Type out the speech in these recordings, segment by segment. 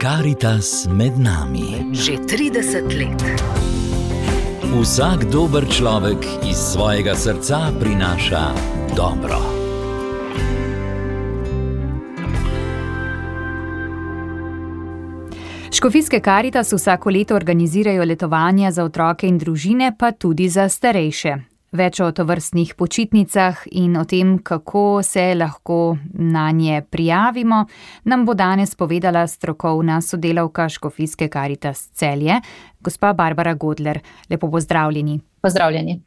Karitas med nami. Že 30 let. Vsak dober človek iz svojega srca prinaša dobro. Škofijske karitas vsako leto organizirajo letovanja za otroke in družine, pa tudi za starejše. Več o tovrstnih počitnicah in o tem, kako se lahko na nje prijavimo, nam bo danes povedala strokovna sodelavka Škofijske karitas celje, gospa Barbara Godler. Lepo pozdravljeni. Pozdravljeni.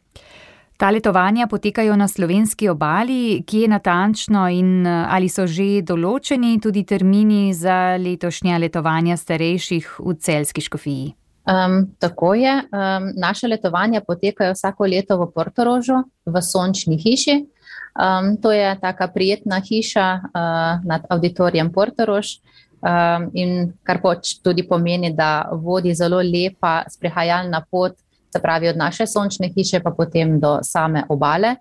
Ta letovanja potekajo na slovenski obali, kje natančno in ali so že določeni tudi termini za letošnja letovanja starejših v celski škofiji. Um, tako je. Um, naše letovanja potekajo vsako leto v Portorožu, v sončni hiši. Um, to je taka prijetna hiša uh, nad auditorijem Portorož. Um, in kar pač tudi pomeni, da vodi zelo lepa sprehajalna pot, se pravi od naše sončne hiše, pa potem do same obale.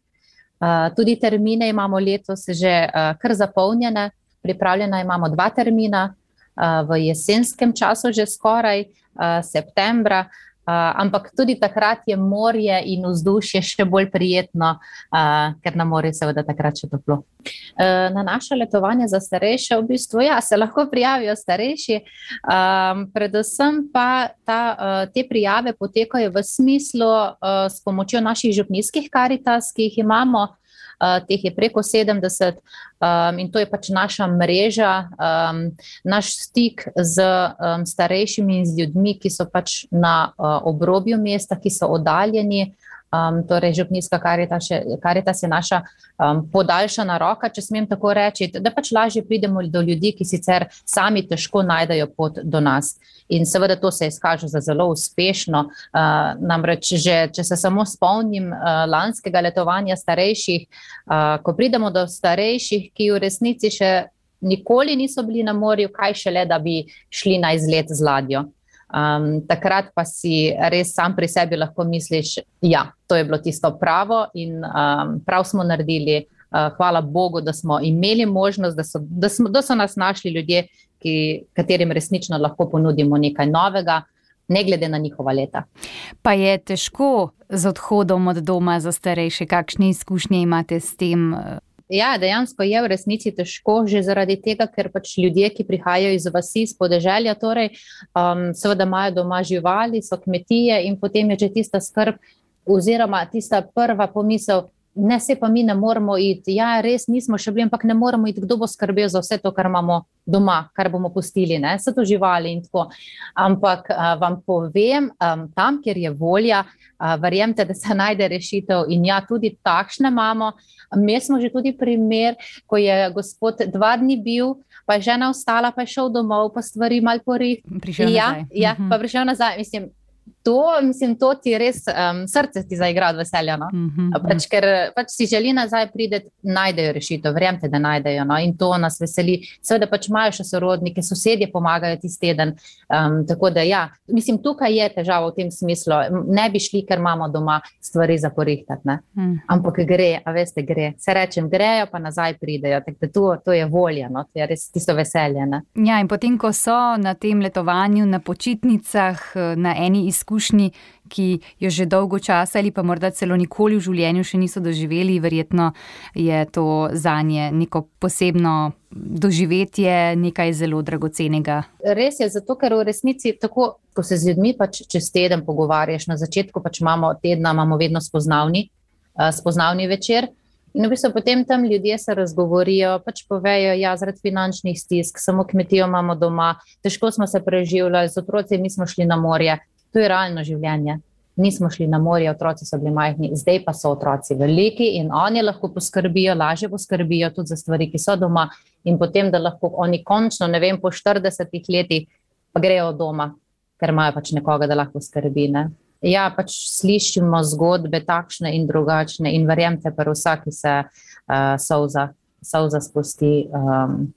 Uh, tudi termine imamo letos že uh, kar zapolnjene, pripravljena imamo dva termina, v jesenskem času, že skoraj, septembra. Uh, ampak tudi takrat je morje in vzdušje še bolj prijetno, uh, ker na morju seveda takrat še toplo. Uh, na naše letovanje za starejše, v bistvu, ja, se lahko prijavijo starejši, um, predvsem pa ta, uh, te prijave potekajo v smislu uh, s pomočjo naših župnijskih karitas, ki jih imamo. Uh, teh je preko 70, um, in to je pač naša mreža, um, naš stik z um, starejšimi in z ljudmi, ki so pač na uh, obrobju mesta, ki so oddaljeni. Um, torej, župnijska karitas je naša um, podaljšana roka, če smem tako reči, da pač lažje pridemo do ljudi, ki sicer sami težko najdejo pot do nas. In seveda to se je izkaže za zelo uspešno. Uh, namreč, že, če se samo spomnim uh, lanskega letovanja starejših, uh, ko pridemo do starejših, ki v resnici še nikoli niso bili na morju, kaj šele, da bi šli na izlet z ladjo. Um, takrat pa si res sam pri sebi lahko misliš, da ja, to je bilo tisto pravo in um, prav smo naredili. Uh, hvala Bogu, da smo imeli možnost, da so, da smo, da so nas našli ljudje, ki, katerim resnično lahko ponudimo nekaj novega, ne glede na njihova leta. Pa je težko z odhodom od doma za starejše, kakšne izkušnje imate s tem? Ja, dejansko je v resnici težko, že zaradi tega, ker pač ljudje, ki prihajajo iz vasi, iz podeželja, torej, um, seveda imajo doma živali, so kmetije in potem je že tista skrb, oziroma tista prva pomisel, ne se pa mi ne moramo iti. Ja, res nismo še bili, ampak ne moramo iti, kdo bo skrbel za vse to, kar imamo doma, kar bomo pustili, ne? vse to živali in tako. Ampak a, vam povem, a, tam, kjer je volja, a, verjemite, da se najde rešitev in ja, tudi takšne imamo. Mi smo že tudi primer, ko je gospod dva dni bil, pa je žena ostala, pa je šel domov, pa stvari mal porih. Prišel ja, nazaj. ja, Mhm. pa prišel nazaj. Mislim, to, mislim, to ti res um, srce ti zaigra od veselja. No? Mhm. Pač, ker pač si želi nazaj priti, najdejo rešitev, verjamete, da najdejo. No? In to nas veseli. Seveda pač imajo še sorodnike, sosedje pomagajo tisti teden. Um, tako da, ja, mislim, tukaj je težava v tem smislu. Ne bi šli, ker imamo doma stvari za porihtati. Mhm. Ampak gre, a veste, gre. Se rečem, grejo, pa nazaj pridejo. Tako da To, to je volja, no? to je res tisto veselje. Ne? Ja, in potem, ko so na tem letovanju, na počitnicah, eh, na eni izkušnji, ki jo že dolgo časa ali pa morda celo nikoli v življenju še niso doživeli, verjetno je to za nje neko posebno doživetje, nekaj zelo dragocenega. Res je, zato ker v resnici, tako, ko se z ljudmi pač čez teden pogovarjaš, na začetku pač imamo tedna, imamo vedno spoznavni, uh, spoznavni večer. In v bistvu potem tam ljudje se razgovorijo, pač povejo, da ja, zaradi finančnih stisk, samo kmetijo imamo doma, težko smo se preživljali, z otroci nismo šli na morje. To je realno življenje. Nismo šli na morje, otroci so bili majhni, zdaj pa so otroci veliki in oni lahko poskrbijo, lažje poskrbijo tudi za stvari, ki so doma. In potem, da lahko oni končno, ne vem, po 40 letih, pa grejo doma, ker imajo pač nekoga, da lahko skrbi. Ne? Ja, pač slišimo zgodbe takšne in drugačne, in verjemite, pa vsak se uh, solza, solza spusti. Um,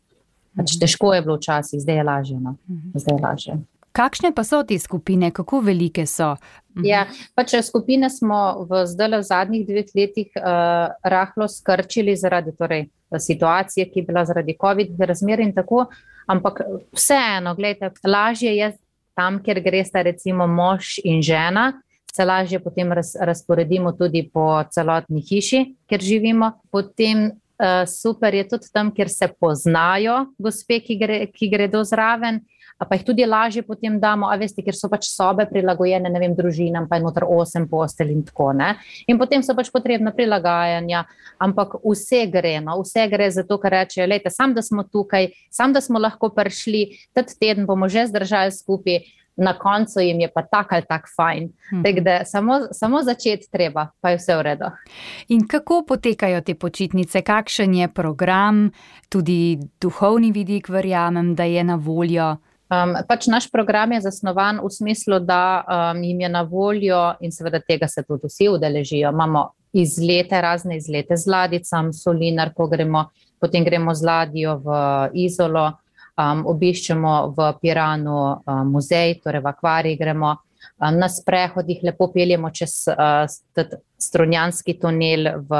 pač težko je bilo včasih, zdaj je lažje. No? Zdaj je lažje. Kakšne pa so te skupine, kako velike so? Ja, pač skupine smo v zdaj zadnjih dveh letih uh, rahlo skrčili zaradi torej, situacije, ki je bila zaradi COVID-19 razmer in tako. ampak vseeno, gledajte, lažje je tam, kjer greste, recimo, mož in žena. Se lažje potem raz, razporedimo tudi po celotni hiši, kjer živimo. Potem uh, super je tudi tam, kjer se poznajo gospe, ki, gre, ki gredo zraven pa jih tudi lažje potem damo, a veste, ker so pač sobe prilagojene, ne vem, družinam, pa je noter osem postelj in tako naprej. In potem so pač potrebna prilagajanja, ampak vse gre, no, vse gre za to, kar rečejo, lejte, sam da smo tukaj, sam da smo lahko prišli, tad teden bomo že zdržali skupaj. Na koncu jim je pa tako ali tako fajn. Hmm. Tak, da samo, samo začeti treba, pa je vse v redu. In kako potekajo te počitnice, kakšen je program, tudi duhovni vidik, verjamem, da je na voljo. Um, pač naš program je zasnovan v smislu, da um, jim je na voljo in seveda tega se tudi vsi udeležijo. Imamo izlete, razne izlete z ladicam, solinar, ko gremo, potem gremo z ladjo v Izolo, um, obiščemo v Piranu um, muzej, torej v akvarij gremo. Na sprehodih lepo peljemo čez uh, strunjanski tunel v,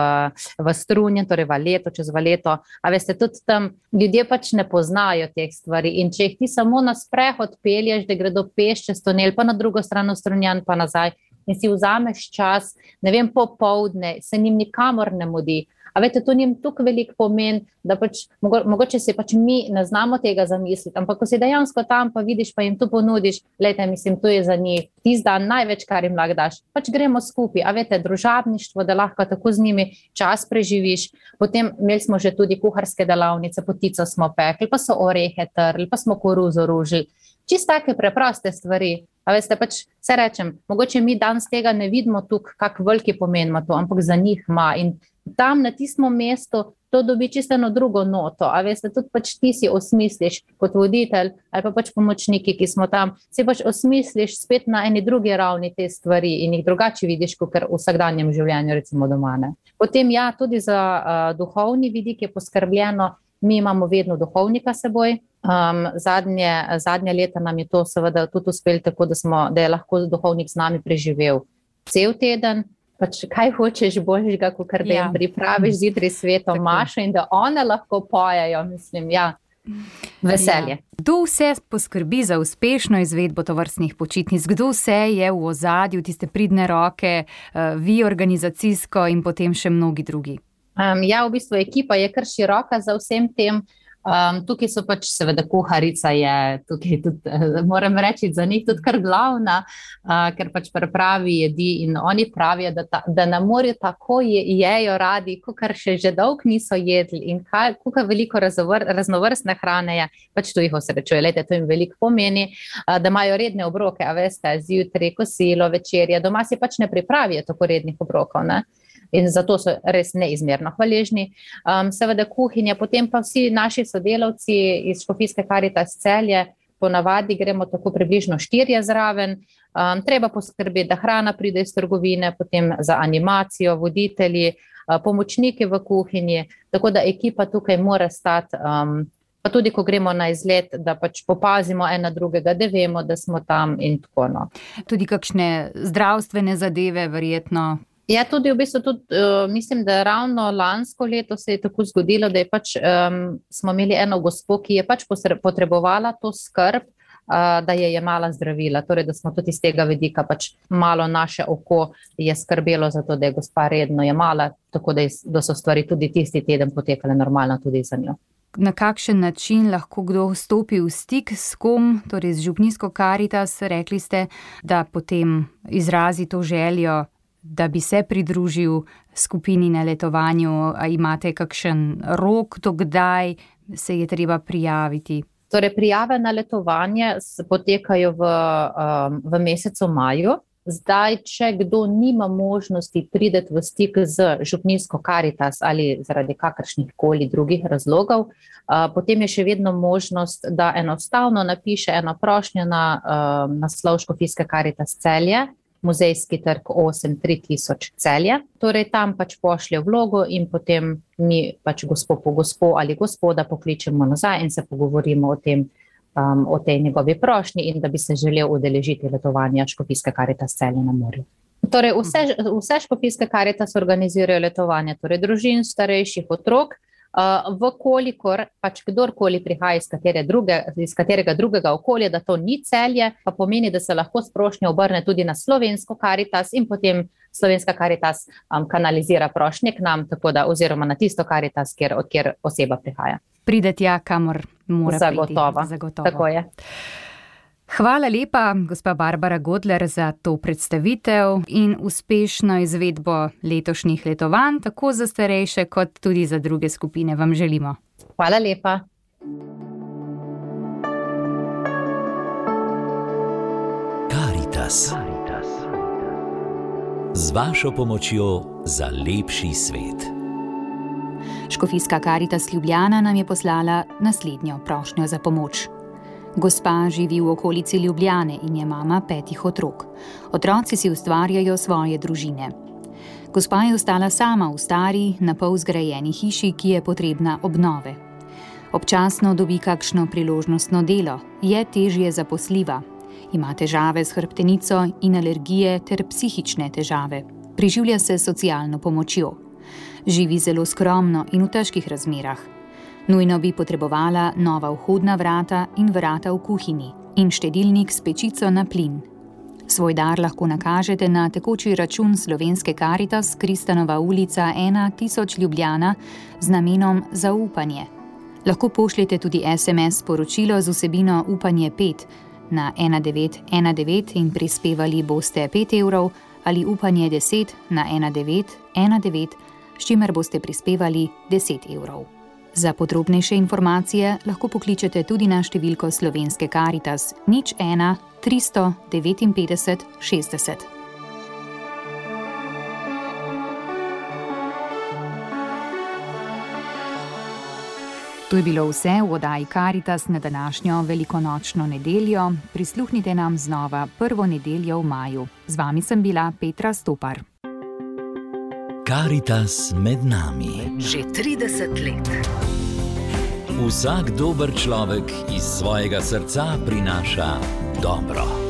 v Strunje, torej v leto, čez leto. A veste, tudi tam ljudje pač ne poznajo teh stvari. In če jih ti samo na sprehod pelješ, da gredo peš čez tunel, pa na drugo stran Strunjan, pa nazaj, in si vzameš čas, ne vem, popovdne, se njim nikamor ne mudi. A veste, to njim tako veliko pomeni, da pač, mogo, mogoče se pač mi ne znamo tega zamisliti, ampak ko si dejansko tam, pa vidiš, pa jim to ponudiš, lete, mislim, to je za njih tisti dan največ, kar jim lahko daš. Pač gremo skupaj, a veste, družabništvo, da lahko tako z njimi čas preživiš. Potem imeli smo že tudi kuharske delavnice, potico smo pekli, pa so orehe trli, pa smo koruzo ružili. Čisto take preproste stvari. A veste, pač se rečem, mogoče mi danes tega ne vidimo tukaj, kako veliki pomen ima to, ampak za njih ima. In tam na tistem mestu to dobi čisto drugo noto. A veste, tudi pač ti si osmisliš kot voditelj ali pa pač pomočniki, ki smo tam, si pač osmisliš spet na eni drugi ravni te stvari in jih drugače vidiš, kot v vsakdanjem življenju, recimo doma. Ne. Potem, ja, tudi za uh, duhovni vidik je poskrbljeno, mi imamo vedno duhovnika seboj. Um, zadnje, zadnje leta nam je to seveda tudi uspelo, tako da, smo, da je lahko duhovnik z nami preživel cel teden pač kaj hočeš božjega, kot da jim ja. pripraviš zjutraj sveto mašo in da one lahko pojejo. Mislim, ja. Veselje. Ja. Kdo vse poskrbi za uspešno izvedbo tovrstnih počitnic, kdo vse je v ozadju, tiste pridne roke, uh, vi organizacijsko in potem še mnogi drugi? Um, ja, v bistvu ekipa je kar široka za vsem tem. Um, tukaj so pač, seveda, kuharica je tukaj tudi, eh, moram reči, za njih tudi kar glavna, uh, ker pač pripravi jedi in oni pravijo, da, ta, da na morju tako je, jejo radi, kar še že dolgo niso jedli in kako veliko razovr, raznovrstne hrane je, pač tu jih osrečuje, lete, to jim veliko pomeni, uh, da imajo redne obroke, a veste, zjutraj, kosilo, večerje, doma si pač ne pripravijo tako rednih obrokov. Ne? In zato so res neizmerno hvaležni. Um, seveda, kuhinja, potem pa vsi naši sodelavci iz Škofijske karitas celje, ponavadi gremo tako približno štirje zraven. Um, treba poskrbeti, da hrana pride iz trgovine, potem za animacijo, voditelji, pomočniki v kuhinji, tako da ekipa tukaj mora stati. Um, Pa tudi, ko gremo na izlet, da pač popazimo ena drugega, da vemo, da smo tam in tako naprej. No. Tudi kakšne zdravstvene zadeve, verjetno, Ja, tudi v bistvu, tudi, uh, mislim, da ravno lansko leto se je tako zgodilo, da pač, um, smo imeli eno gospo, ki je pač potrebovala to skrb, uh, da je jemala zdravila. Torej, da smo tudi iz tega vidika, pač malo naše oko je skrbelo za to, da je gospa redno jemala, tako da, je, da so stvari tudi tisti teden potekale normalno tudi za njo. Na kakšen način lahko kdo stopi v stik s kom, torej z župnijsko karitas, rekli ste, da potem izrazi to željo da bi se pridružil skupini na letovanju, ali imate kakšen rok, dokdaj se je treba prijaviti? Torej, prijave na letovanje potekajo v, um, v mesecu maju. Zdaj, če kdo nima možnosti priti v stik z župnijsko karitas ali zaradi kakršnih koli drugih razlogov, uh, potem je še vedno možnost, da enostavno napiše eno prošnjo na uh, naslov Škofijske karitas celje muzejski trg 8-3000 celje. Torej, tam pač pošlje vlogo in potem mi pač gospod po gospod ali gospoda pokličemo nazaj in se pogovorimo o tem. Um, o tej njegovi prošnji in da bi se želel udeležiti letovanja Škofijske karitas celje na morju. Torej, vse, vse Škofijske karitas organizirajo letovanja, torej družin, starejših otrok, Vkolikor pač kdorkoli prihaja iz, katere druge, iz katerega drugega okolja, da to ni celje, pa pomeni, da se lahko sprošnja obrne tudi na slovensko karitas in potem slovenska karitas um, kanalizira prošnje k nam, da, oziroma na tisto karitas, kjer, odkjer oseba prihaja. Prideti ja, kamor mora. Zagotovo. Zagotovo. Tako je. Hvala lepa, gospa Barbara Godler, za to predstavitev in uspešno izvedbo letošnjih letovanj, tako za starejše, kot tudi za druge skupine. Vam želimo. Hvala lepa. Karitas. Z vašo pomočjo za lepši svet. Škofijska Karitas Ljubljana nam je poslala naslednjo prošnjo za pomoč. Gospa živi v okolici Ljubljane in je mama petih otrok. Otroci si ustvarjajo svoje družine. Gospa je ostala sama v stari, na pol zgrajeni hiši, ki je potrebna obnove. Občasno dobi kakšno priložnostno delo, je težje zaposljiva, ima težave s hrbtenico in alergije ter psihične težave. Priživlja se socialno pomočjo. Živi zelo skromno in v težkih razmerah. Nujno bi potrebovala nova vhodna vrata in vrata v kuhinji in štedilnik s pečico na plin. Svoj dar lahko nakažete na tekoči račun slovenske Karitas Kristanova ulica 1000 Ljubljana z namenom zaupanje. Lahko pošljete tudi SMS sporočilo z vsebino Upanje 5 na 1919 in prispevali boste 5 evrov ali Upanje 10 na 1919, s čimer boste prispevali 10 evrov. Za podrobnejše informacije lahko pokličete tudi na številko slovenske Karitas nič 1 359 60. To je bilo vse v oddaji Karitas na današnjo velikonočno nedeljo. Prisluhnite nam znova prvo nedeljo v maju. Z vami sem bila Petra Stopar. Karitas med nami. Že 30 let. Vsak dober človek iz svojega srca prinaša dobro.